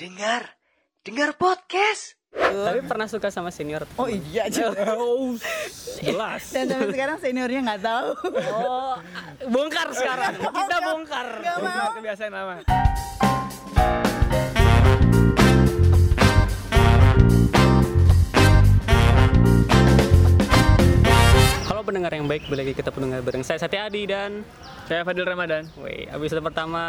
Dengar, dengar podcast. Tapi pernah suka sama senior. Oh iya Oh, jelas. Dan sampai sekarang seniornya nggak tahu. Oh, bongkar sekarang. Kita bongkar. Nggak mau. Kebiasaan lama. Halo pendengar yang baik, balik lagi kita pendengar bareng saya Satya Adi dan Saya Fadil Ramadan. Woi, episode pertama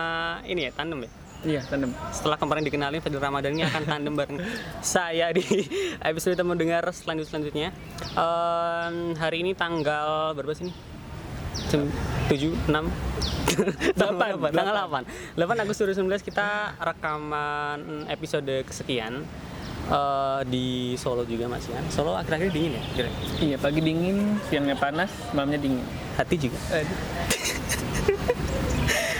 ini ya tandem ya. Iya, tandem. Setelah kemarin dikenalin Fadil Ramadan ini akan tandem bareng saya di episode kita mendengar selanjut selanjutnya. Em, hari ini tanggal berapa sih nih? Jam 7, 6, 8, tanggal 8 8 Agustus 2019 kita rekaman episode kesekian eh, di Solo juga masih kan? Solo akhir-akhir dingin ya kira Iya, pagi dingin, siangnya panas, malamnya dingin. hati juga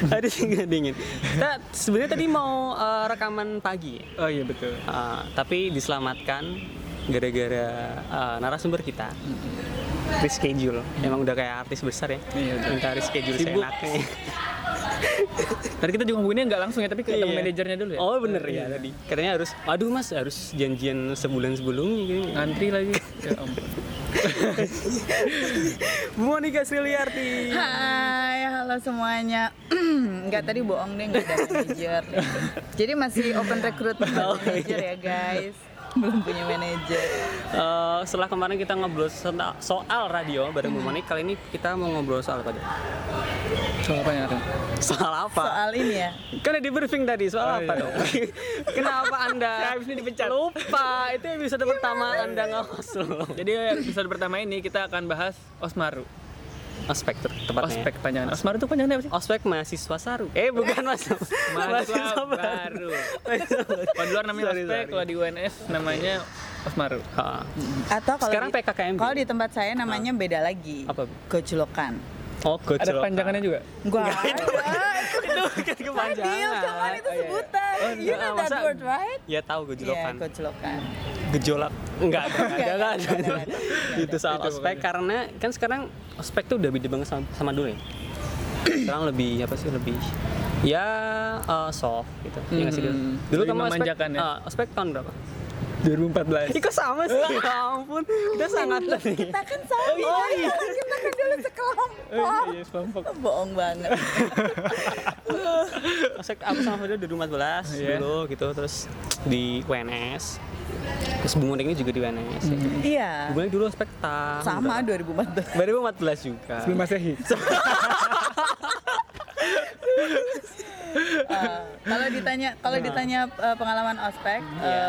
sih nggak dingin. Kita sebenarnya tadi mau eh, rekaman pagi. Oh iya betul. Uh, tapi diselamatkan gara-gara uh, narasumber kita. Reschedule. Emang udah kayak artis besar ya. Iya, minta reschedule Sibuk. seenaknya Tadi kita juga ngomongin nggak langsung ya, tapi ketemu Iya. manajernya dulu ya. oh bener ya tadi katanya harus aduh mas harus janjian sebulan sebelumnya gitu Ngantri lagi. Ya ampun. Bu Monika Sriliarti Hai, halo semuanya. Enggak tadi bohong deh, nggak ada manajer. Jadi masih open recruitment Oh, manajer iya. ya guys. Belum punya manajer. Eh, setelah kemarin kita ngobrol soal, soal radio bareng Bu Monika kali ini kita mau ngobrol soal apa? Soal apa ya? Soal apa Soal ini ya. Kan udah di briefing tadi soal Oh, apa iya. dong? Kenapa anda habis ini dipecat. lupa? Itu episode pertama anda nggak masuk. Jadi episode pertama ini kita akan bahas Osmaru. Ospek tuh tepatnya. Ospek panjangan. Osmaru itu panjangannya apa sih? Ospek mahasiswa saru. Eh bukan mas. Mahasiswa baru. Kalau di luar namanya Sorry, Ospek, kalau di UNS namanya Osmaru. Ha. Atau kalau Sekarang di, PKKMB. Kalau di tempat saya namanya beda lagi. Apa, Bu? Gojlokan. Oh gojol. Ada panjangannya juga? Gua ada. itu kan Fadil, kepanjangan. kapan itu Oh, iya. sebutan? Oh, You enggak, know that word, right? Ya tahu Iya, gojolokan. gojlokan. Gejolak. Enggak ada, enggak ada. Itu soal Itu ospek karena kan sekarang ospek tuh udah beda banget sama, sama dulu ya. sekarang lebih apa sih lebih ya eh, soft gitu. Ya nggak sih dulu. Hmm, Dulu kamu ospek, ya? eh, ospek tahun berapa? 2014. Ih, kok sama sih? ya ampun, kita sangat Kita kan sama. Oh, iya. Kita kan dulu sekelompok. Oh, iya, sekelompok. Bohong banget. Ospek aku sama Fadil 2014 Iya. dulu gitu terus di UNS. Terus Bung Monik ini juga di UNS. ya. Iya. Bung Monik dulu ospek tahun Sama berapa? 2014. 2014 juga. Sebelum Masehi. Eh, kalau ditanya kalau ditanya eh, pengalaman ospek Iya.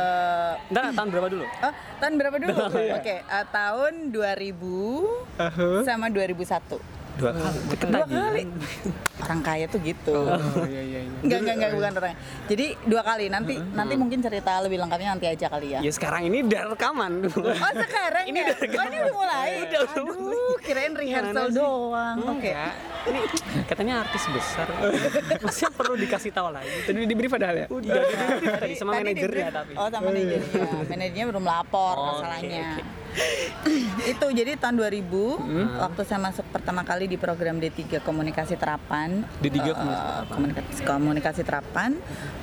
eh, Ntar tahun berapa dulu? oh, tahun berapa dulu? Oke, eh, tahun 2000 sama 2001. Dua kali. Dua kali. Orang kaya tuh gitu. Oh iya iya iya. Enggak, enggak, enggak, bukan orang. Jadi dua kali. Nanti nanti mungkin cerita lebih lengkapnya nanti aja kali ya. Ya sekarang ini udah rekaman. Oh sekarang Ini ya? udah oh ini udah mulai? Udah, udah Aduh, kirain rehearsal doang. Oke. Enggak. Ini katanya artis besar. Maksudnya perlu dikasih tahu lagi. Tadi di brief padahal ya? Udah di brief tadi sama manajernya di-brief. tapi. Oh, sama manajernya. Manajernya belum lapor Oh, masalahnya. oke, itu jadi tahun 2000 Hmm. waktu saya masuk pertama kali di program D3 Komunikasi Terapan. D3 eh, Komunikasi Terapan. komunikasi, Terapan.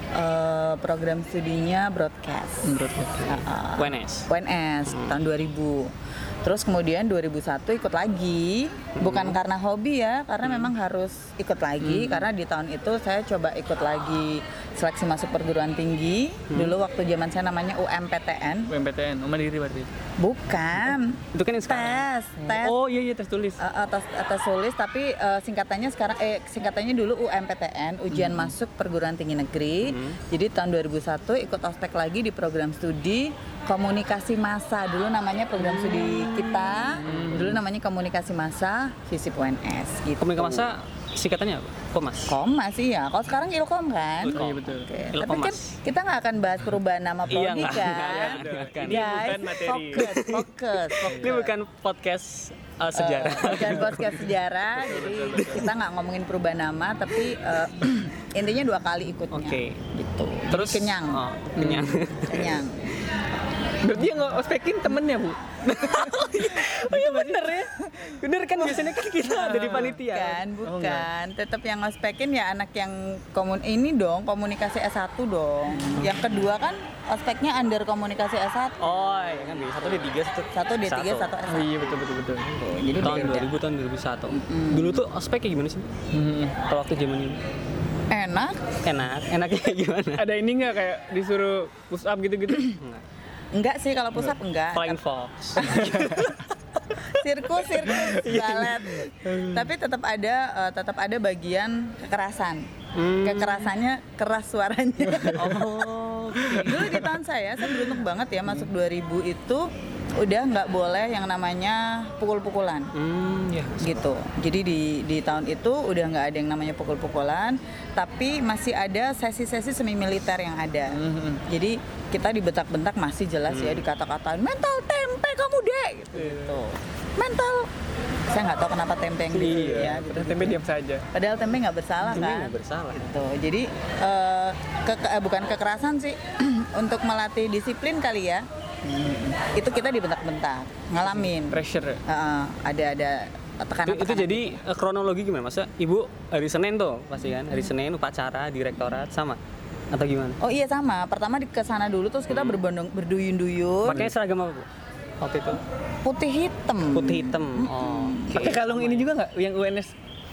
eh, program studinya broadcast. Eh, eh, UNS. UNS tahun 2000. Terus kemudian 2001 ikut lagi, bukan karena hobi ya, karena memang harus ikut lagi karena di tahun itu saya coba ikut lagi seleksi masuk perguruan tinggi. Dulu waktu zaman saya namanya UMPTN. UMPTN, Uma Diri berarti. Bukan. Itu kan yang sekarang. Tes, tes. Oh iya iya tes tulis. Eh, atas atas tulis tapi eh, singkatannya sekarang eh singkatannya dulu UMPTN ujian masuk perguruan tinggi negeri jadi tahun 2001 ikut ospek lagi di program studi komunikasi massa dulu namanya program studi kita dulu namanya komunikasi massa FISIP UNS gitu Komunikasi masa singkatannya apa? Komas. Komas iya kalau sekarang Ilkom kan Oh iya betul. Oke, tapi Ilkomas. kan kita nggak akan bahas perubahan nama Iya, prodi nggak, kan nggak. Ini Guys, bukan materi. fokus fokus Ini fokus. bukan podcast uh, sejarah. Eh, bukan podcast sejarah jadi kita nggak ngomongin perubahan nama tapi eh, intinya dua kali ikutnya Oke. gitu Terus kenyang Oh, kenyang. kenyang Berarti yang ospekin temennya bu? oh iya bener ya bener kan biasanya kan kita ada di panitia Bukan, Oh, bukan. Tetap yang ospekin ya anak yang komun ini dong, komunikasi S1 dong. Yang kedua kan ospeknya under komunikasi S1. oh iya kan satu di tiga satu Satu D3, satu S1. Oh iya betul betul betul. Jadi tahun beda. 2000 tahun 2001 dulu tuh ospek kayak gimana sih Hmm. kalau waktu zaman ini Enak. enak enaknya gimana Ada ini nggak kayak disuruh push up gitu-gitu? Enggak. Enggak sih kalau pusat enggak. Flying Fox sirkus sirkus Iya. balet tapi tetap ada eh, tetap ada bagian kekerasan Hmm. kekerasannya keras suaranya oh dulu di tahun saya saya beruntung banget ya masuk 2000 itu udah nggak boleh yang namanya pukul-pukulan. Hmm ya. Gitu. Jadi di di tahun itu udah nggak ada yang namanya pukul-pukulan tapi masih ada sesi-sesi semi militer yang ada. Jadi kita dibentak-bentak masih jelas ya dikata-katain mental tempe kamu dek! Gitu, gitu. mental saya nggak tahu kenapa tempe yang gitu ya gitu. Tempe diam saja. padahal tempe nggak bersalah Tempe kan nggak bersalah. gitu jadi eh, ke- eh, bukan kekerasan sih untuk melatih disiplin kali ya itu kita dibentak-bentak ngalamin Pressure. Heeh, ada ada tekanan itu, itu jadi eh, kronologi gimana masa ibu hari Senin tuh pasti kan hari Senin upacara direktorat sama atau gimana Oh iya sama. Pertama di ke sana dulu terus kita berbondong berduyun-duyun. pakai seragam apa bu waktu itu Putih hitam. putih hitam oh oke. Pakai kalung ini juga nggak yang UNS?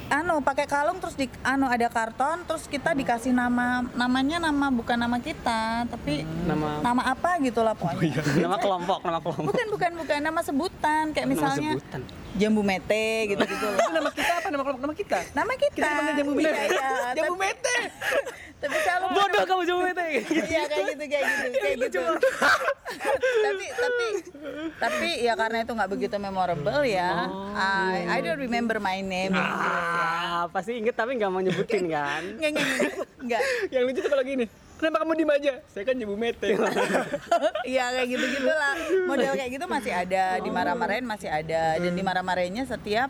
Anu pakai kalung terus di anu ada karton terus kita dikasih nama namanya nama bukan nama kita tapi nama nama apa gitu lah pokoknya. nama kelompok nama kelompok Bukan bukan bukan nama sebutan kayak Nama misalnya sebutan. Jambu mete gitu gitu loh. nama kita apa? Nama kelompok nama kita? Nama kita. Kita dipanggil jambu Iya, mete. iya. Jambu mete. Tapi lupa. bodoh kamu coba itu Iya kayak gitu kayak gitu kayak gitu. tapi tapi tapi ya karena itu nggak begitu memorable ya. I I don't remember my name. ah pasti inget tapi nggak mau nyebutin kan nggak nggak, nggak. Yang lucu tuh kalau gini. Kenapa kamu diem aja? Saya kan jambu mete. Iya kayak gitu gitulah. Model kayak gitu masih ada di marah-marahin masih ada dan di marah-marahinnya setiap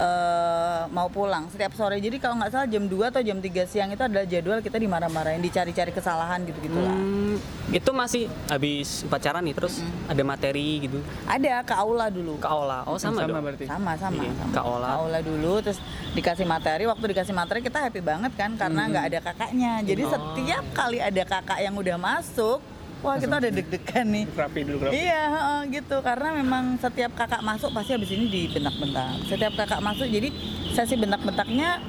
eh, mau pulang setiap sore. Jadi kalau nggak salah jam 2 atau jam 3 siang itu adalah jadwal kita dimarah-marahin dicari-cari kesalahan gitu gitulah Hmm, itu masih habis upacara nih terus ada materi gitu? Ada ke aula dulu. Ke aula. Oh sama, Sama dong? berarti. sama sama, Iya, sama. ke aula. dulu terus dikasih materi. Waktu dikasih materi kita happy banget kan karena nggak ada kakaknya. Jadi setiap kali ada kakak yang udah masuk wah kita udah deg-degan nih Rapi dulu rapi. Iya, heeh, gitu. Karena memang setiap kakak masuk pasti habis ini dibentak-bentak. Setiap kakak masuk, jadi sesi bentak-bentaknya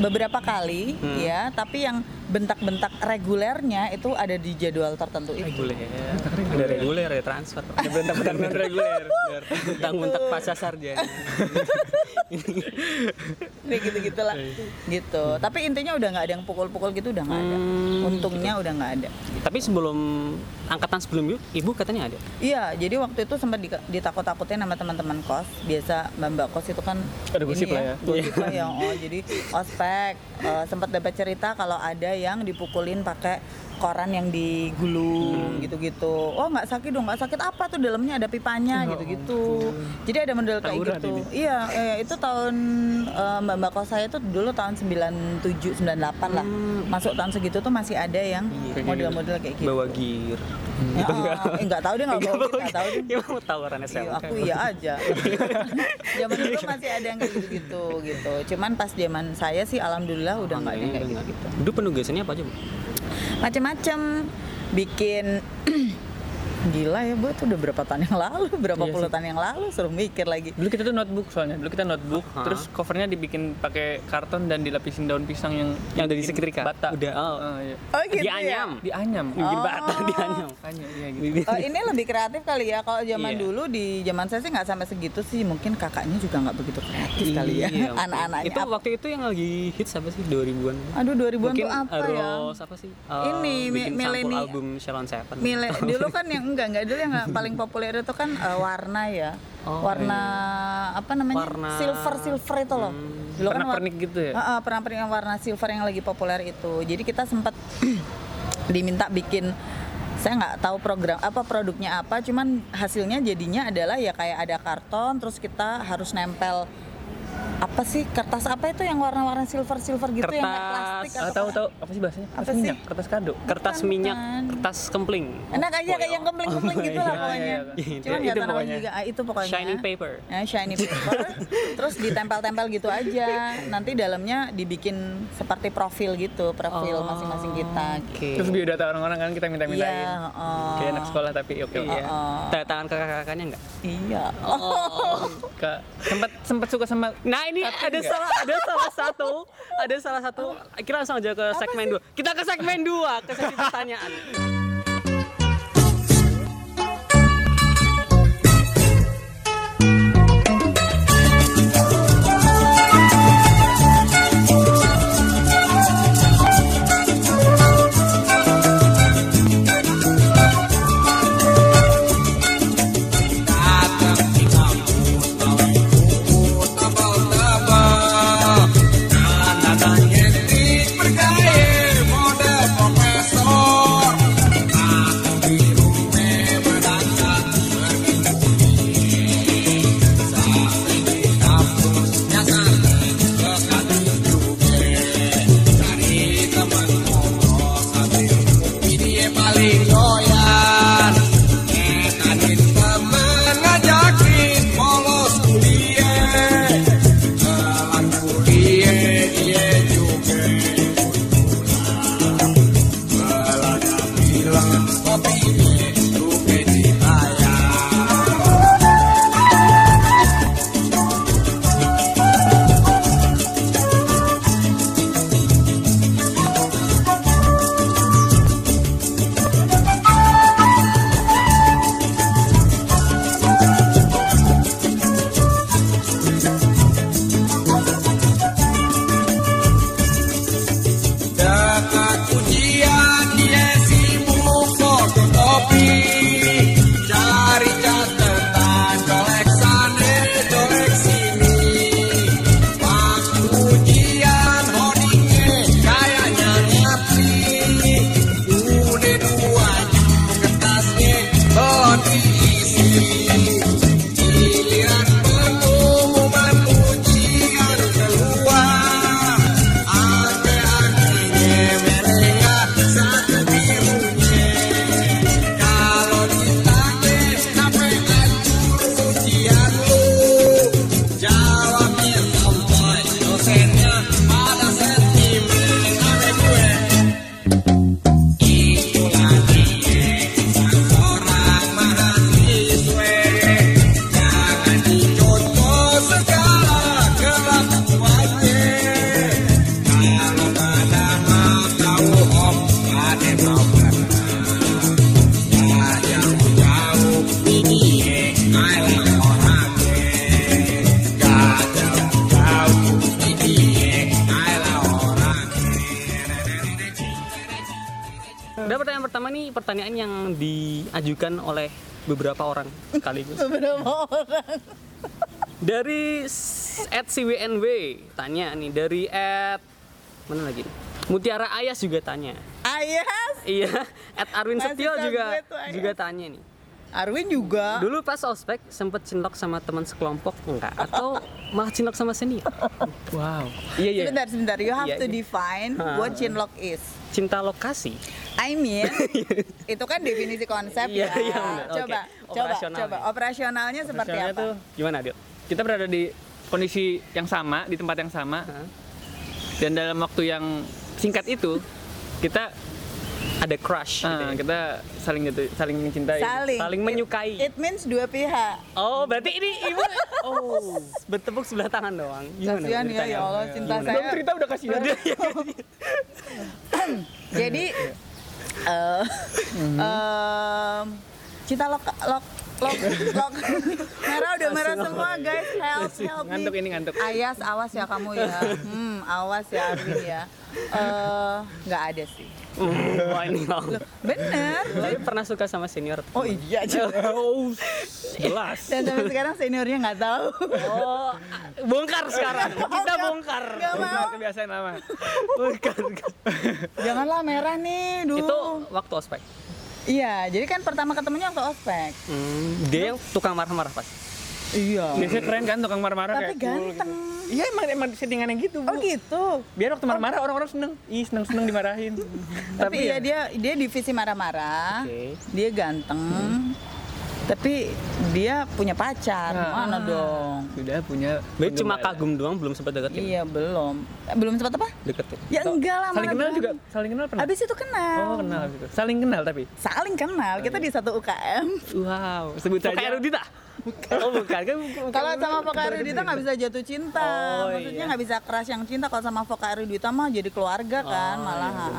beberapa kali, ya. Tapi yang bentak-bentak regulernya itu ada di jadwal tertentu itu. reguler ada reguler ada transfer ada bentak-bentak non reguler bentak-bentak pasca sarjana Kayak gitu gitulah, gitu. Tapi intinya udah nggak ada yang pukul-pukul gitu, udah nggak ada. Hmm, Untungnya udah nggak ada. tapi sebelum angkatan sebelum ibu ibu katanya ada Iya, jadi waktu itu sempat di- ditakut-takutin sama teman-teman kos. Biasa mbak-mbak kos itu kan Ada gosip ini lah ya. Gosip lah ya. Oh, jadi ospek eh, sempat dapat cerita kalau ada yang dipukulin pakai koran yang digulung gitu-gitu. Oh, nggak sakit dong, nggak sakit apa tuh dalamnya ada pipanya gitu-gitu. Jadi ada model kayak gitu. Iya, eh, itu tahun eh, mbak-mbak kos saya itu dulu tahun 97 98 lah. Masuk tahun segitu tuh masih ada yang model-model kayak gitu. bawa gear Ya, eh, nggak tahu deh nggak bawa gitu, nggak tahu ya mau tawaran Iya, SMK aku iya aja. zaman dulu masih ada yang kayak gitu-gitu gitu. Cuman pas zaman saya sih alhamdulillah udah nggak ada yang kayak gitu-gitu. dulu penugasannya apa aja bu Macem-macem bikin gila ya bu itu udah berapa tahun yang lalu berapa Iya puluh sih. tahun yang lalu suruh mikir lagi Dulu kita tuh notebook soalnya. Dulu kita notebook, Hah? terus covernya dibikin pakai karton dan dilapisin daun pisang yang yang dari seketrika bata. udah oh. Ah, iya. oh gitu di ya? anyam Dianyam. bikin bata di anyam Anyam, iya gitu. Oh, ini lebih kreatif kali ya kalau zaman Iya. dulu di zaman saya sih nggak sampai segitu sih mungkin kakaknya juga nggak begitu kreatif kali ya Iya, anak-anaknya itu waktu itu yang lagi hits apa sih 2000-an aduh 2000-an mungkin tuh apa ya Rose apa sih Eh, Ini, mileni- album Shalon Seven Mile, dulu kan yang enggak enggak dulu yang paling populer itu kan eh, warna ya. Oh, warna apa namanya? Warna- silver silver itu loh. Dulu kan war- Pernak-pernik gitu ya? Heeh, pernak-pernik yang warna silver yang lagi populer itu. Jadi kita sempat diminta bikin saya nggak tahu program apa produknya apa, cuman hasilnya jadinya adalah ya kayak ada karton, terus kita harus nempel apa apa sih kertas apa itu yang warna-warna silver silver gitu yang kayak Kertas. plastik Ah, atau tahu apa? tahu apa sih bahasanya? Apa Kertas sih? minyak, kertas kado. kertas Bukan, minyak bukan. kertas kempling enak aja kayak yang kempling-kempling gitu lah iya, pokoknya iya, iya. Itu nggak tahu juga Ah, itu pokoknya shining paper Ya, shiny paper terus ditempel-tempel gitu aja nanti dalamnya dibikin seperti profil gitu profil Oh, masing-masing kita oke Terus biodata orang-orang kan kita minta-mintain. iya oh. Kayak anak sekolah tapi oke. iya Oh. tanda tangan ke kakak-kakaknya enggak iya Kak, sempat sempat suka sama Nah ini ada nggak? salah ada salah satu ada salah satu. Kita langsung aja ke segmen dua. Kita ke segmen dua ke sesi pertanyaan beberapa orang sekaligus. beberapa orang Dari at CWNW tanya nih dari at mana lagi? Mutiara Ayas juga tanya. Ayas Iya, at Arwin Masih Setio juga juga tanya nih. Arwin juga Dulu pas ospek sempet cinlok sama teman sekelompok enggak atau malah cinlok sama senior? wow. Iya iya. sebentar sebentar you have Iya, to iya. define Ha. what chinlock is Cinta lokasi. I mean, itu kan definisi konsep Iya, ya. iya. Oke. Coba, coba, Operasional coba. ya. Operasionalnya seperti Operasionalnya apa? tuh Gimana, Dil? kita berada di kondisi yang sama, di tempat yang sama. Hah? Dan dalam waktu yang singkat itu kita Ada crush gitu ah, ya? kita saling jatuh, saling mencintai. Saling. Saling It- menyukai. It, means dua pihak. Oh, berarti ini ibu Oh, bertepuk sebelah tangan doang. Gimana Kasihan ya, ya Allah, cinta Belum saya. cerita udah kasihan. Jadi, eh, em, cinta lok, lok, lok, lok. merah udah merah semua guys, help, help. Ngantuk ini ngantuk. Ayas, awas ya kamu ya. Hmm, awas ya Arvin ya. Eh, nggak ada sih. Wah ini. Bener. Tapi pernah suka sama senior? Oh iya, Oh, Jelas. dan sampai sekarang seniornya nggak tahu. oh, bongkar sekarang. Kita bongkar. Nggak mau. Kebiasaan lama. Bongkar. Janganlah merah nih, duh. Itu waktu ospek. Iya, jadi kan pertama ketemunya waktu ospek. Hmm, dia yang tukang marah-marah pas. Iya. Biasanya keren kan tukang marah-marah Tapi kayak cool ganteng. gitu. Iya emang emang settingannya gitu bu. Oh gitu. Biar waktu marah-marah orang-orang seneng. Ih seneng seneng dimarahin. Tapi ya iya dia dia divisi marah-marah. Oke. Dia ganteng. Tapi dia punya pacar. Nah. Mana dong? Sudah punya. Berarti cuma penggembala. kagum doang belum sempat deketin. Iya, belum. Eh, belum sempat apa? Deketin. Ya enggak lah, Saling kenal juga. Saling kenal pernah. Abis itu kenal. Oh kenal abis itu. Saling kenal tapi. Saling kenal. Kita di satu UKM. Wow. Sebut Kayak saja. Erudita. Oh bukan kan? bukan. Kalau sama Foka Erudita nggak bisa jatuh cinta, Oh, maksudnya iya. nggak bisa keras yang cinta. Kalau sama Foka Erudita mah jadi keluarga kan, Oh, malahan.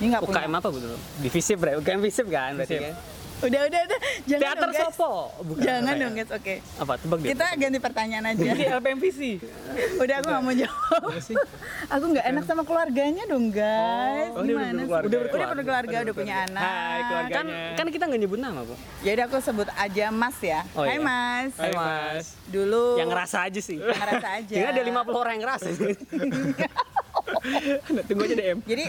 Ini nggak punya. UKM apa betul? Divisi bre, UKM visip kan berarti kan? Udah, udah, udah. Jangan Teater dong, guys. Sopo. Bukan. Jangan Apa ya? dong guys, oke. Apa? Tebak dia. Kita ganti pertanyaan aja. Ini LPMVC. Udah aku nggak mau jawab. aku nggak enak sama keluarganya dong guys. Oh, udah Gimana berkeluarga. Udah, udah berkeluarga, udah punya anak. Hai keluarga. Kan kan kita nggak nyebut nama, Bu. Jadi aku sebut aja Mas ya. Oh, Hai iya. Mas. Hai, Mas. Dulu Yang ngerasa aja sih. Yang ngerasa aja. Kira ada 50 orang yang ngerasa. Nah, Tunggu aja DM. Jadi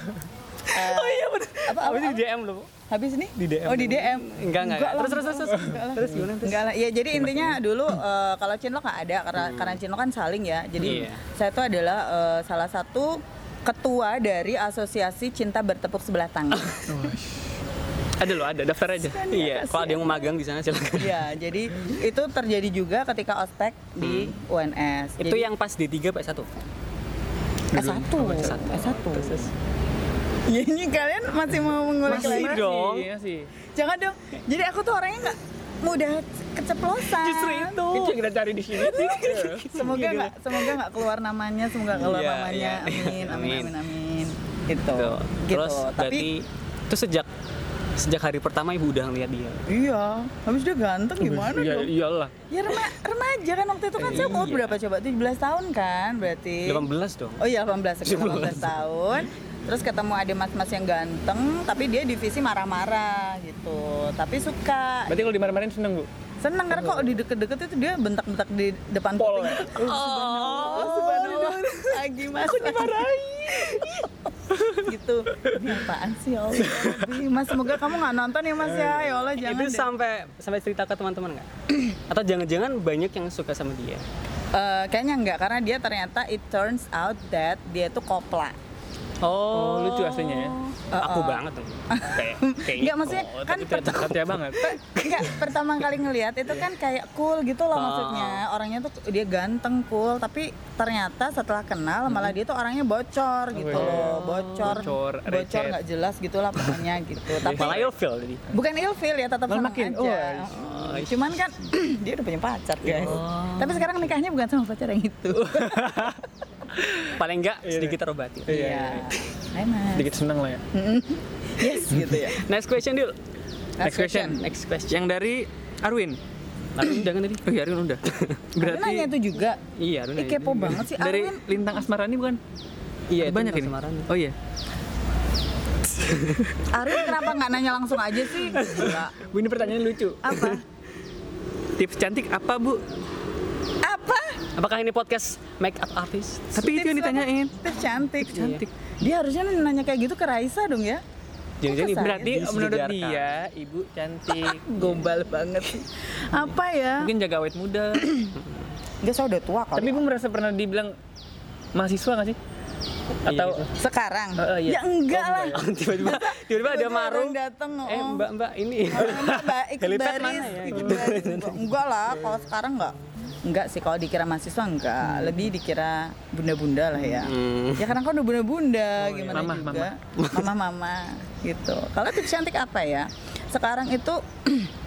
Oh iya benar. Apa, apa, Apa apa? di DM lo, Bu? Habis ini? Di DM. Oh di DM. Enggak, enggak. lah, Terus, terus, terus, terus. enggak lah. Terus gimana? Enggak lah. Iya, jadi intinya dulu eh, kalau Cinlok nggak ada karena karena Cinlok kan saling ya. Jadi Iya. saya tuh adalah eh, salah satu ketua dari Asosiasi Cinta Bertepuk Sebelah Tangan. Ada loh, ada daftar aja. Iya, kalau ada yang mau magang di sana silakan. Iya, jadi itu terjadi juga ketika ospek di UNS. Itu Jadi, yang pas D3 Pak 1. S1. S1. Ya ini kalian masih mau mengulik Masih lagi? dong. Iya sih. Jangan dong. Jadi aku tuh orangnya nggak mudah keceplosan. Justru itu. Itu yang kita cari di sini. Semoga nggak semoga nggak keluar namanya, semoga nggak keluar Iya, namanya. iya. Amin, amin, Amin. amin, amin. Gitu. Tuh. Gitu. Terus Tapi itu sejak sejak hari pertama ibu udah ngeliat dia. iya, habis dia ganteng gimana Iya dong? iyalah. Ya rema- remaja kan waktu itu kan saya umur Iya. berapa coba? 17 tahun kan berarti. 18 dong. Oh iya 18, sekitar 18 tahun. Terus ketemu ada mas-mas yang ganteng, tapi dia divisi marah-marah gitu. Tapi suka. Berarti kalau dimarahin seneng bu? Seneng karena kok di deket-deket itu dia bentak-bentak di depan Pol kuping. ya? Oh, subhanallah. Lagi mas. Aku dimarahin. gitu. Ini apaan sih ya Allah? Mas semoga kamu nggak nonton ya Mas ya. Ya Allah jangan itu deh. sampai sampai cerita ke teman-teman nggak? Atau jangan-jangan banyak yang suka sama dia? Eh, kayaknya enggak karena dia ternyata it turns out that dia tuh kopla. Oh lucu aslinya ya. Aku banget tuh. Kayak kayak Enggak maksudnya Oh, kan katanya banget. Enggak, pertama kali ngelihat itu kan kayak cool gitu loh Oh. maksudnya. Orangnya tuh dia ganteng, cool, tapi ternyata setelah kenal malah dia tuh orangnya bocor gitu iya. loh. Bocor. Bocor, Bocor nggak jelas gitu lah pokoknya gitu. tapi malah ilfil jadi. bukan ilfil ya, tetap makin, aja. oh, Cuman kan dia udah punya pacar, guys. Tapi sekarang nikahnya bukan sama pacar yang itu. Paling enggak sedikit terobati. Iya. Hai Mas. Sedikit seneng lah ya. Yes gitu ya. Next question Dil. Next question. Next question. Yang dari Arwin. Arun jangan tadi. Oh iya Arwin udah. Berarti nanya itu juga. Iya, Arun. Ih, kepo banget sih dari Arwin. Lintang Asmarani bukan? Iya, Ada banyak ini. Semarang. Oh iya. Arwin kenapa nggak nanya langsung aja sih? Gila. Ini pertanyaan lucu. Apa? Tips cantik apa bu? Apa? Apakah ini podcast make up artist? Tapi itu yang Tips ditanyain. Tips cantik. Cantik. Dia harusnya nanya kayak gitu ke Raisa dong ya. Ibu Kok Berarti Jadi menurut dia ibu cantik. Gombal banget. Apa ya? Mungkin jaga awet muda. Enggak, saya udah tua kali. Tapi ibu merasa pernah dibilang mahasiswa nggak sih? Atau Iya. sekarang? Eh, eh, iya. Ya enggak lah. tiba-tiba tiba-tiba ada marung. dateng, Eh, oh. Mbak, Mbak ini. Mbak, Mbak, ikut Helipad baris. mana ya? baris. Enggak lah, kalau sekarang enggak. Enggak sih, kalau dikira mahasiswa enggak. Lebih dikira bunda-bunda lah ya. Hmm. Ya karena kan udah bunda-bunda, gimana Mama, juga. Mama-mama gitu. Kalau tips cantik apa ya? Sekarang itu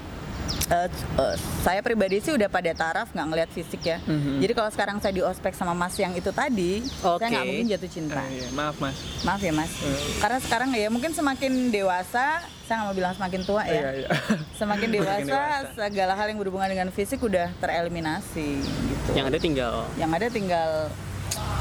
eh, eh, saya pribadi sih udah pada taraf nggak ngelihat fisik ya. Jadi kalau sekarang saya di ospek sama Mas yang itu tadi, saya Oke. nggak mungkin jatuh cinta. Eh, iya, maaf mas. Maaf ya Mas. Karena sekarang ya mungkin semakin dewasa, saya nggak mau bilang semakin tua ya. Iya, iya. Semakin dewasa, dewasa. segala hal yang berhubungan dengan fisik udah tereliminasi gitu. Yang ada tinggal Yang ada tinggal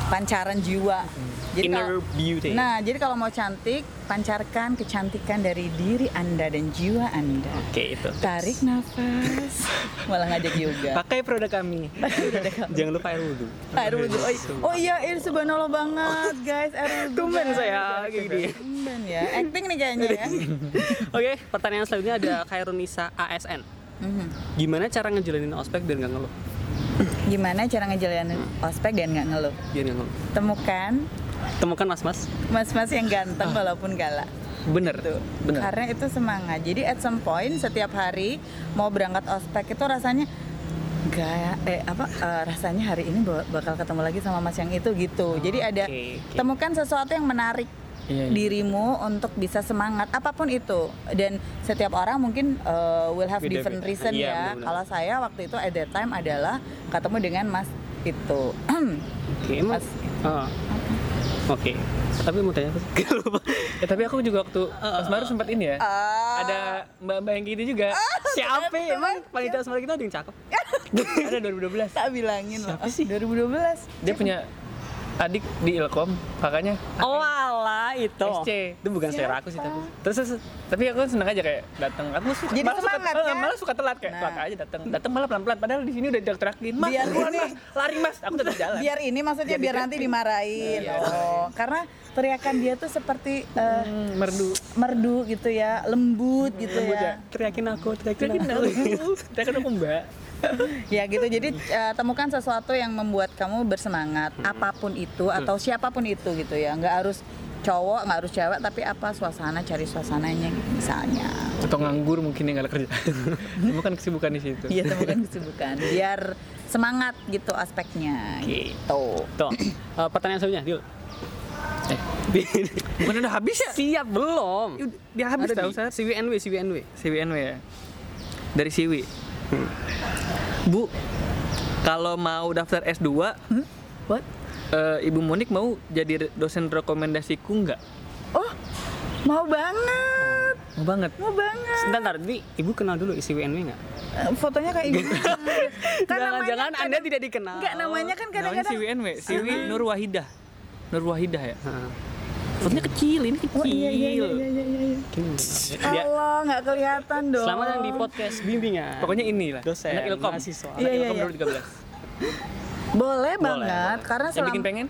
pancaran jiwa. Jadi inner kalau- beauty. Nah, jadi kalau mau cantik, pancarkan kecantikan dari diri Anda dan jiwa Anda. Oke, itu. Tarik nafas, malah ngajak yoga. Pakai produk kami. Jangan lupa air wudhu. Air wudhu. Oh, Oh iya, air subhanallah banget, guys. Air wudhu. Tumben saya kayak gini. Tumben ya. Acting nih kayaknya ya. Oke, pertanyaan selanjutnya ada Khairunisa ASN. Mhm. Gimana cara ngejalanin ospek biar nggak ngeluh? Gimana cara ngejalanin ospek dan nggak ngeluh? Biar nggak ngeluh. Temukan Temukan mas-mas. mas-mas yang ganteng walaupun galak. Bener Tuh. Bener. Karena itu semangat. Jadi at some point setiap hari mau berangkat ospek itu rasanya gaya eh apa eh, rasanya hari ini ba- bakal ketemu lagi sama mas yang itu gitu. Jadi ada oke, oke. temukan sesuatu yang menarik Iya, iya. dirimu untuk bisa semangat apa pun itu dan setiap orang mungkin uh, will have different reason Iya, ya. Kalau saya waktu itu at that time adalah ketemu dengan mas itu. Oke, emang. Mas- Ah. Oke. Tapi mau tanya apa sih? Lupa. Ya, tapi aku juga waktu pas baru sempat ini ya. Ah. Ada mbak-mbak yang gitu juga. Siapa? Emang panitia asmara kita ada yang cakep? ada 2012. tak bilangin loh. Siapa sih? 2012. Dia punya adik di Ilkom, kakaknya Oh alah itu. SC. Itu bukan selera aku sih tapi. Terus, terus tapi aku seneng aja kayak datang aku suka Jadi malah suka, semangat, eh, ya? malah suka telat kayak Nah. telat aja datang datang malah pelan pelan padahal di sini udah diterakin mas Biar ini- mas lari mas aku tetap jalan biar ini maksudnya biar nanti dimarahin Iya. oh karena teriakan dia tuh seperti eh, Hmm, merdu. merdu gitu ya lembut gitu Lembut ya. Teriakin aku, teriakin Teriakin aku. aku. Teriakin aku mbak. Ya gitu jadi eh, temukan sesuatu yang membuat kamu bersemangat apa pun itu atau siapa pun itu gitu ya. Nggak harus cowok nggak harus cewek tapi apa suasana cari suasananya gitu misalnya. Atau nganggur mungkin yang gak ada kerjaan bukan kesibukan di situ. Iya temukan kesibukan. Biar semangat gitu aspeknya Oke. gitu. Tuh. eh, pertanyaan selanjutnya, Dil. Eh, bukan udah habis ya Siap belum? dia habis tahu di saat CWNW, CWNW. CWNW ya dari Siwi Bu kalau mau daftar S2 what eh, Ibu Monik mau jadi dosen rekomendasiku nggak? oh mau banget Mau banget. mau banget Sebentar, ntar, ini ibu kenal dulu isi WNW nggak? Eh, fotonya kayak gitu. Kan namanya Jangan-jangan kadang- Anda tidak dikenal. Enggak, namanya kan Namanya kadang-kadang Siwi NW, Siwi Nur Wahidah. Nur Wahidah ya. Fotonya kecil, ini kecil. Oh iya iya iya iya iya. iya. Dia, Allah, nggak kelihatan dong. selamat datang di podcast bimbingan. Pokoknya ini lah. Dosen, Anak Ilkom. mahasiswa. Anak Iya, iya, Ilkom iya. 2013. boleh banget boleh. karena Yang bikin pengen?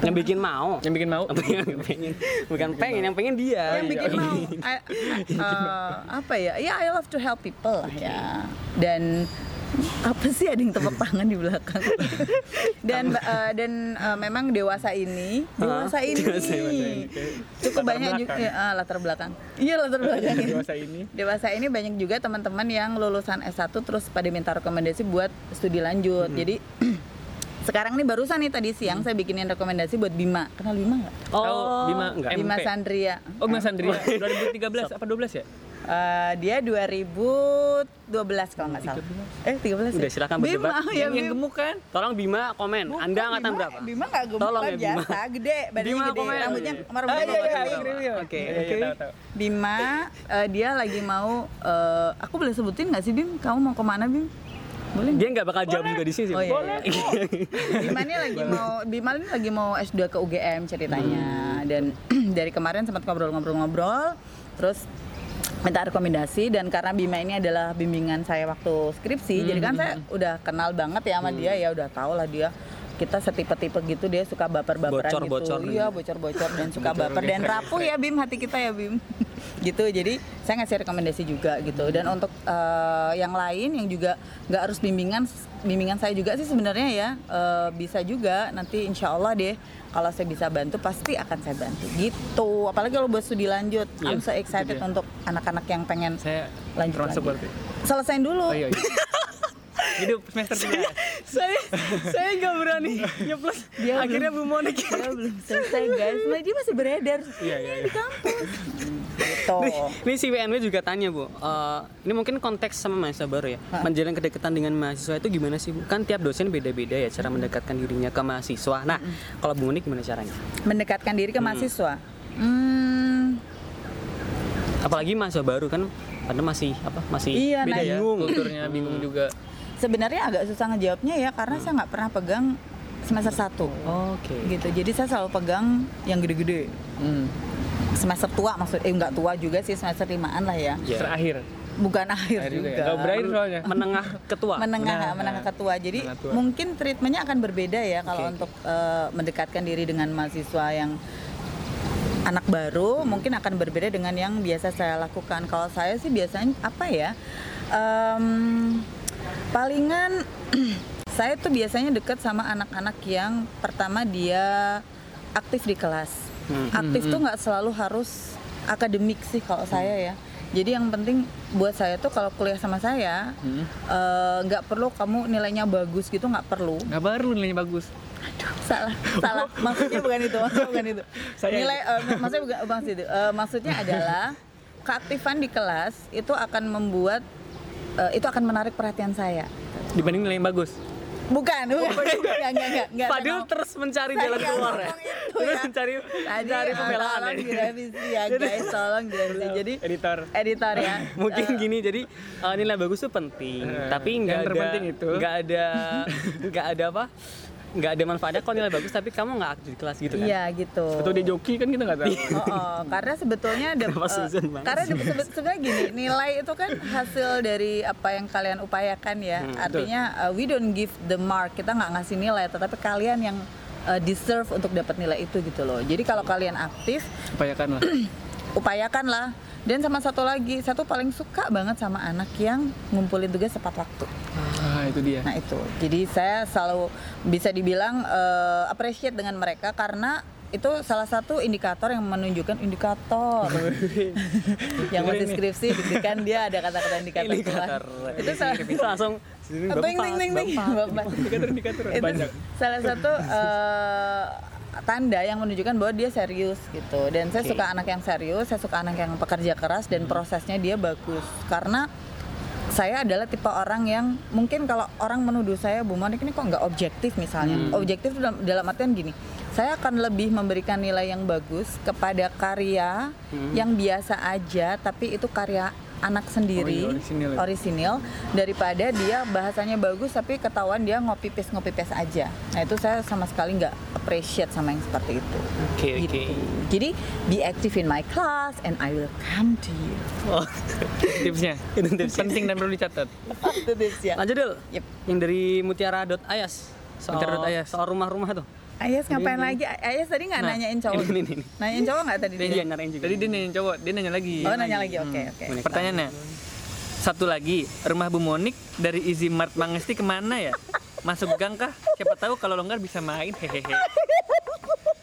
Yang bikin mau. Yang bikin mau? Yang pengen. Bukan pengen, yang pengen dia. yang bikin Iya. mau I- eh, apa ya? Ya I love to help people lah ya. Dan apa sih ada yang tepuk tangan di belakang dan eh, dan eh, memang dewasa ini dewasa ini Dewasa, ini. cukup Latar banyak juga belakang. ya, ah, latar belakang iya latar belakang ini. Dewasa ini. dewasa ini banyak juga teman-teman yang lulusan S1 terus pada minta rekomendasi buat studi lanjut. Jadi sekarang nih barusan nih tadi siang saya bikinin rekomendasi buat Bima. Kenal Bima nggak? Oh, Tahu Bima enggak? Bima MP. Sandria. Oh, Mas Andria. 2013 apa 12 ya? Eh, dia 2012 kalau nggak salah. Eh 13 Udah, ya? silakan Bima, berdebat. ya yang, yang gemuk kan? Tolong Bima komen. Bukan, Anda angkatan Bima- berapa? Bima nggak gemuk Tolong lah, ya, Bima. biasa, gede, badannya Bima gede, komen. rambutnya rambutnya iya, iya. Oke, oke. tahu, tahu. Bima, eh, dia lagi mau, eh, aku boleh sebutin nggak sih Bim? Kamu mau ke mana Bim? Boleh? Dia nggak bakal jawab juga di sini sih. Oh iya. iya. Bima ini lagi mau Bima ini lagi mau S2 ke UGM ceritanya dan dari kemarin sempat ngobrol-ngobrol-ngobrol terus minta rekomendasi dan karena Bima ini adalah bimbingan saya waktu skripsi jadi kan saya udah kenal banget ya sama dia ya udah tau lah dia. Kita setipe-tipe gitu dia suka baper-baperan gitu. Bocor-bocor. iya bocor-bocor dan suka baper. Dan rapuh ya Bim hati kita ya Bim gitu jadi saya ngasih rekomendasi juga gitu dan untuk eh, yang lain yang juga nggak harus bimbingan bimbingan saya juga sih sebenarnya ya eh, bisa juga nanti insya Allah deh kalau saya bisa bantu pasti akan saya bantu gitu apalagi kalau buat studi lanjut I'm so excited untuk anak-anak yang pengen Saya lanjut lagi. berarti. selesain dulu Oh iya. iya. Hidup semester 11. saya saya nggak berani nyeplos. Dia Akhirnya Bu Monik. dia belum selesai guys nah, dia masih beredar Iya, iya, iya. di kampus gitu Nih, ini si WNW juga tanya bu, Eh, ini mungkin konteks sama mahasiswa baru ya, Hah? menjalin kedekatan dengan mahasiswa itu gimana sih bu? Kan tiap dosen beda-beda ya cara mendekatkan dirinya ke mahasiswa. Nah, kalau Bu Monik gimana caranya? mendekatkan diri ke mahasiswa hmm, Apalagi mahasiswa baru kan, pada masih apa? Masih Iya, beda nah, ya. Bingung. Kulturnya bingung juga. Sebenarnya agak susah ngejawabnya ya karena saya nggak pernah pegang semester 1 Oke. gitu jadi saya selalu pegang yang gede-gede Hmm. semester tua maksud eh nggak tua juga sih semester limaan lah ya Iya. Terakhir. bukan akhir Akhir juga juga, ya. Nggak berakhir soalnya. Menengah ketua. menengah Nah, menengah ketua jadi menengah tua. mungkin treatmentnya akan berbeda ya kalau Oke, untuk eh, mendekatkan diri dengan mahasiswa yang anak baru mungkin akan berbeda dengan yang biasa saya lakukan kalau saya sih biasanya apa ya Em, palingan saya tuh biasanya deket sama anak-anak yang pertama dia aktif di kelas. Aktif tuh nggak selalu harus akademik sih kalau saya ya. Jadi yang penting buat saya tuh kalau kuliah sama saya eh, nggak perlu kamu nilainya bagus gitu nggak perlu. Nggak baru nilainya bagus. salah salah maksudnya bukan itu maksudnya bukan itu Saya- nilai eh, maksudnya bukan bang itu Eh, maksudnya adalah keaktifan di kelas itu akan membuat eh, itu akan menarik perhatian saya Dibanding nilai yang bagus. bukan bukan enggak enggak enggak enggak Fadil saya terus mencari Saya jalan keluar ya. itu Terus ya. mencari Tadi mencari eh, pembelaan tolong ya. direvisi ya guys, tolong direvisi. Jadi Editor. editor ya. mungkin Eh, gini jadi uh, nilai bagus tuh penting Eh, tapi nggak yang ada terpenting itu. nggak ada nggak ada apa nggak ada manfaatnya kalau nilai bagus tapi kamu nggak aktif di kelas gitu kan Iya gitu. Atau dia joki kan kita nggak tahu. Oh, oh, karena sebetulnya ada banget karena sih? de- sebe- sebenarnya gini nilai itu kan hasil dari apa yang kalian upayakan ya Hmm, artinya uh, we don't give the mark kita nggak ngasih nilai tetapi kalian yang uh, deserve untuk dapat nilai itu gitu loh jadi kalau kalian aktif Upayakan lah. upayakanlah dan sama satu lagi satu paling suka banget sama anak yang ngumpulin tugas tepat waktu Ah, itu dia. Nah itu, jadi saya selalu bisa dibilang eh, appreciate dengan mereka karena itu salah satu indikator yang menunjukkan indikator yang masih skripsi dia ada kata-kata indikator, indikator keluar. itu salah, Itu langsung bing, bing, bing. Bapak. Indikator-indikator itu banyak. salah satu eh, tanda yang menunjukkan bahwa dia serius gitu. Dan saya Oke. suka anak yang serius saya suka anak yang pekerja keras dan prosesnya dia bagus. Karena saya adalah tipe orang yang mungkin kalau orang menuduh saya Bu Monik ini kok nggak objektif misalnya? Objektif itu dalam, dalam artian gini saya akan lebih memberikan nilai yang bagus kepada karya yang biasa aja tapi itu karya anak sendiri Oh, iya, orisinil ya. orisinil daripada dia bahasanya bagus tapi ketahuan dia ngopi paste ngopi paste aja. Nah itu saya sama sekali nggak appreciate sama yang seperti itu. oke Gitu. oke Jadi be active in my class and I will come to you. oh Tipsnya. Itu tipsnya. Penting dan perlu dicatat. itu tips ya. lanjut dulu Yep. yang dari mutiara.ayas soal, Mutiara.ayas. soal rumah-rumah tuh Ayas ngapain lagi? Ayas tadi nggak Nah, nanyain cowok. ini, ini, ini. Nanyain cowok nggak tadi? dia dia? nyariin juga Tadi dia nanya cowok, dia nanya lagi. Oh nanya lagi. Oke oke. Menik Pertanyaannya, satu lagi, rumah Bu Monik dari Easy Mart Mangesti ke mana ya? Masuk gang kah? Siapa tahu kalau longgar bisa main, hehehe.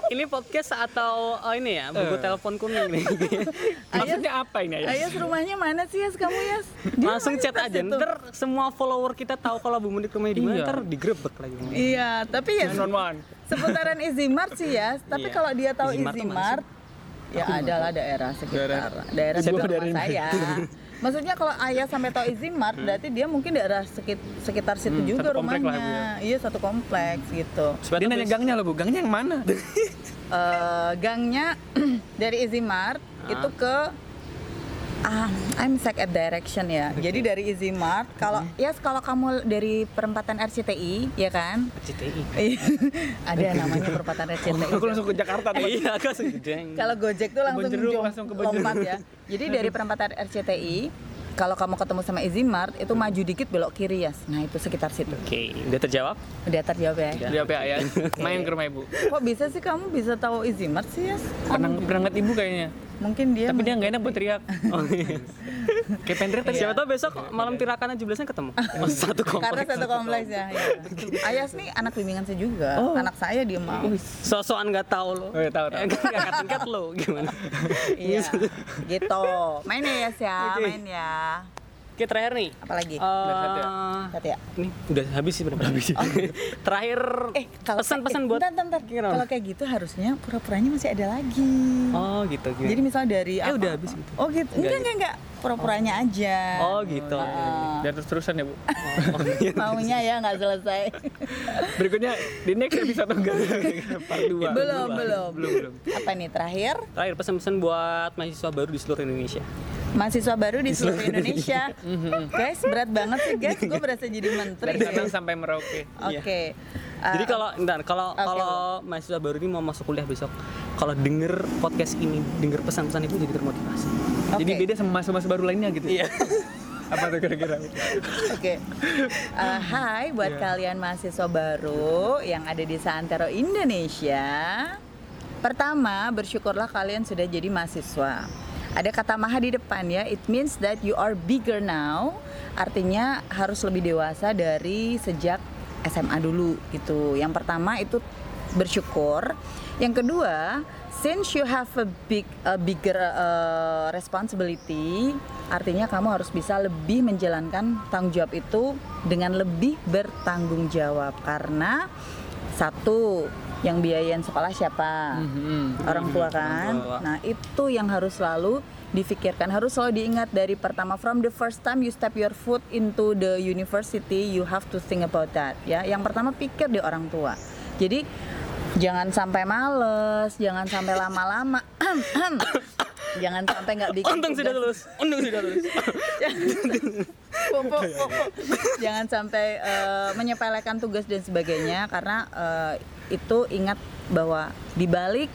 ini podcast atau oh ini ya buku Eh. telepon kuning nih Maksudnya apa ini ya? Ayas rumahnya mana sih Yas kamu Yas? Dia langsung chat aja itu. ntar semua follower kita tahu kalau Bu Mudik rumahnya di mana Iya. ntar digrebek lagi Iya, tapi ya seputaran Easy Mart sih ya. Tapi Iya. kalau dia tahu Easy Mart Easy tuh mana Mart, ya adalah daerah sekitar Daerah- daerah daerah saya. Maksudnya kalau ayah sampai tahu Easy Mart, berarti dia mungkin daerah sekit- sekitar situ Hmm, juga satu komplek lah, rumahnya. Bu, Iya satu kompleks gitu. Dia nanya gangnya loh Bu, gangnya yang mana? Eh, gangnya dari Easy Mart Ah. itu ke Ah, I'm sick at direction ya. Jadi dari Easy Mart, kalau ya kalau kamu dari perempatan RCTI, ya kan? CTI Iya. Ada namanya perempatan RCTI. Aku langsung ke Jakarta tuh. iya aku langsung Kalau Gojek tuh langsung jom- langsung lompat ya. Jadi dari perempatan RCTI, kalau kamu ketemu sama Easy Mart, itu maju dikit belok kiri ya. Nah itu sekitar situ. oke udah terjawab Udah terjawab ya. Udah. Dia apa ya? Main ke rumah ibu. Kok bisa sih kamu bisa tahu Easy Mart sih ya? Pernah pernah ngeliat ibu kayaknya. Mungkin dia. Tapi dia nggak enak buat teriak. oh iya Kayak pengen teriak tadi. siapa tahu besok malam tirakan 17 nya ketemu oh, satu kompleks Karena satu kompleks ya. ya. Ayas nih anak bimbingan saya juga. Anak saya dia mau. sosokan nggak tahu lo Oh, iya, tahu, tahu. Nggak angkat lo gimana Iya. gitu. Main ya Yas ya, Oke. main ya. Oke terakhir nih Apalagi? Eh, Satu ya. ini udah habis sih benar habis terakhir Eh, kalau pesan-pesan kayak- buat bentar, bentar. Gimana? Kalau kayak gitu harusnya pura-puranya masih ada lagi. oh gitu gitu Jadi misalnya dari Eh, apa- udah habis gitu. Oh gitu. Enggak, enggak, enggak. Pura-puranya aja. oh gitu Ah. Biar terus-terusan ya bu. Oh, iya. Maunya ya nggak selesai. Berikutnya di next episode enggak? Part 2. belum, belum. Belum, belum. Apa nih terakhir? terakhir pesan-pesan buat mahasiswa baru di seluruh Indonesia Mahasiswa baru di seluruh Indonesia. guys, berat banget sih guys. Gue berasa jadi menteri. Dari Sabang sampai Merauke. Oke. Uh, Jadi kalau ntar kalau Oke, kalau mahasiswa baru ini mau masuk kuliah besok, kalau denger podcast ini, denger pesan-pesan itu jadi termotivasi. Oke. Jadi beda sama masa-masa baru lainnya gitu. Iya. Apa tuh kira-kira? Oke. Uh, hai buat Iya. kalian mahasiswa baru yang ada di Santero Indonesia. Pertama, bersyukurlah kalian sudah jadi mahasiswa. Ada kata maha di depan ya. It means that you are bigger now. Artinya harus lebih dewasa dari sejak SMA dulu gitu. Yang pertama itu bersyukur. Yang kedua, since you have a big a bigger uh, responsibility, artinya kamu harus bisa lebih menjalankan tanggung jawab itu dengan lebih bertanggung jawab karena satu yang biayain sekolah siapa? Orang tua kan. tua. Nah, itu yang harus selalu difikirkan, harus selalu diingat dari pertama from the first time you step your foot into the university, you have to think about that ya. Yang pertama pikir di orang tua. Jadi jangan sampai males, jangan sampai lama-lama. jangan sampai nggak bikin Untung sudah lulus. Untung sudah lulus. Po. jangan sampai eh, menyepelekan tugas dan sebagainya karena eh, itu ingat bahwa di balik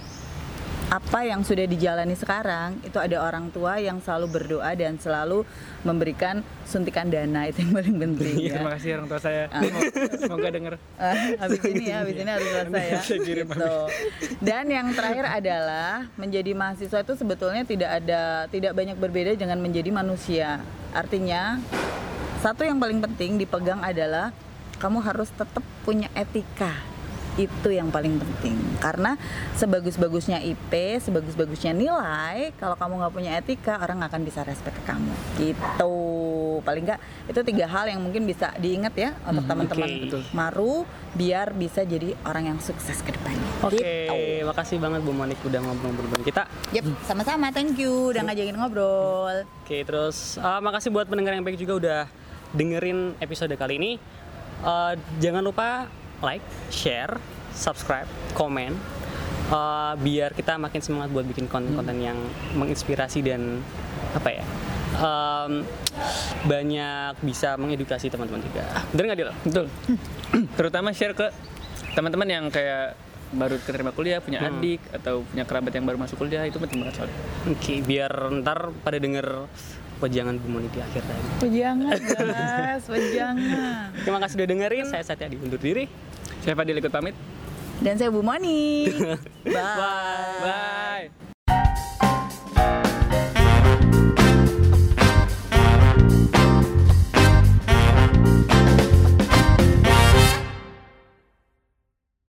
apa yang sudah dijalani sekarang itu ada orang tua yang selalu berdoa dan selalu memberikan suntikan dana itu yang paling penting Iya, ya. terima kasih orang tua saya. Ah. Semoga denger. Ah, habis ini ya, habis ini harus selesai ya. Gitu. Dan yang terakhir adalah menjadi mahasiswa itu sebetulnya tidak ada tidak banyak berbeda dengan menjadi manusia. Artinya satu yang paling penting dipegang adalah kamu harus tetap punya etika. Itu yang paling penting. Karena sebagus-bagusnya IP, sebagus-bagusnya nilai, kalau kamu nggak punya etika, orang nggak akan bisa respect ke kamu. Gitu. Paling nggak itu tiga hal yang mungkin bisa diingat ya untuk teman-teman oke. Betul. Maru biar bisa jadi orang yang sukses ke depannya. Oke, Gitu. makasih banget Bu Monik udah ngobrol-ngobrol kita. Yep, sama-sama. Thank you udah ngajakin ngobrol. Oke, terus eh, makasih buat pendengar yang baik juga udah dengerin episode kali ini. Eh, jangan lupa like, share, subscribe, komen, eh, biar kita makin semangat buat bikin konten-konten yang menginspirasi dan apa ya, em, banyak bisa mengedukasi teman-teman juga. Bener nggak Dil? Betul. Terutama share ke teman-teman yang kayak baru keterima kuliah, punya adik atau punya kerabat yang baru masuk kuliah itu penting banget soalnya. Oke, biar ntar pada denger wejangan Bu Monik di akhir tadi. Jangan, guys, jangan. Terima kasih udah dengerin. Saya Satya undur diri. Saya Fadil ikut pamit. Dan saya Bu Moni. Bye. Bye.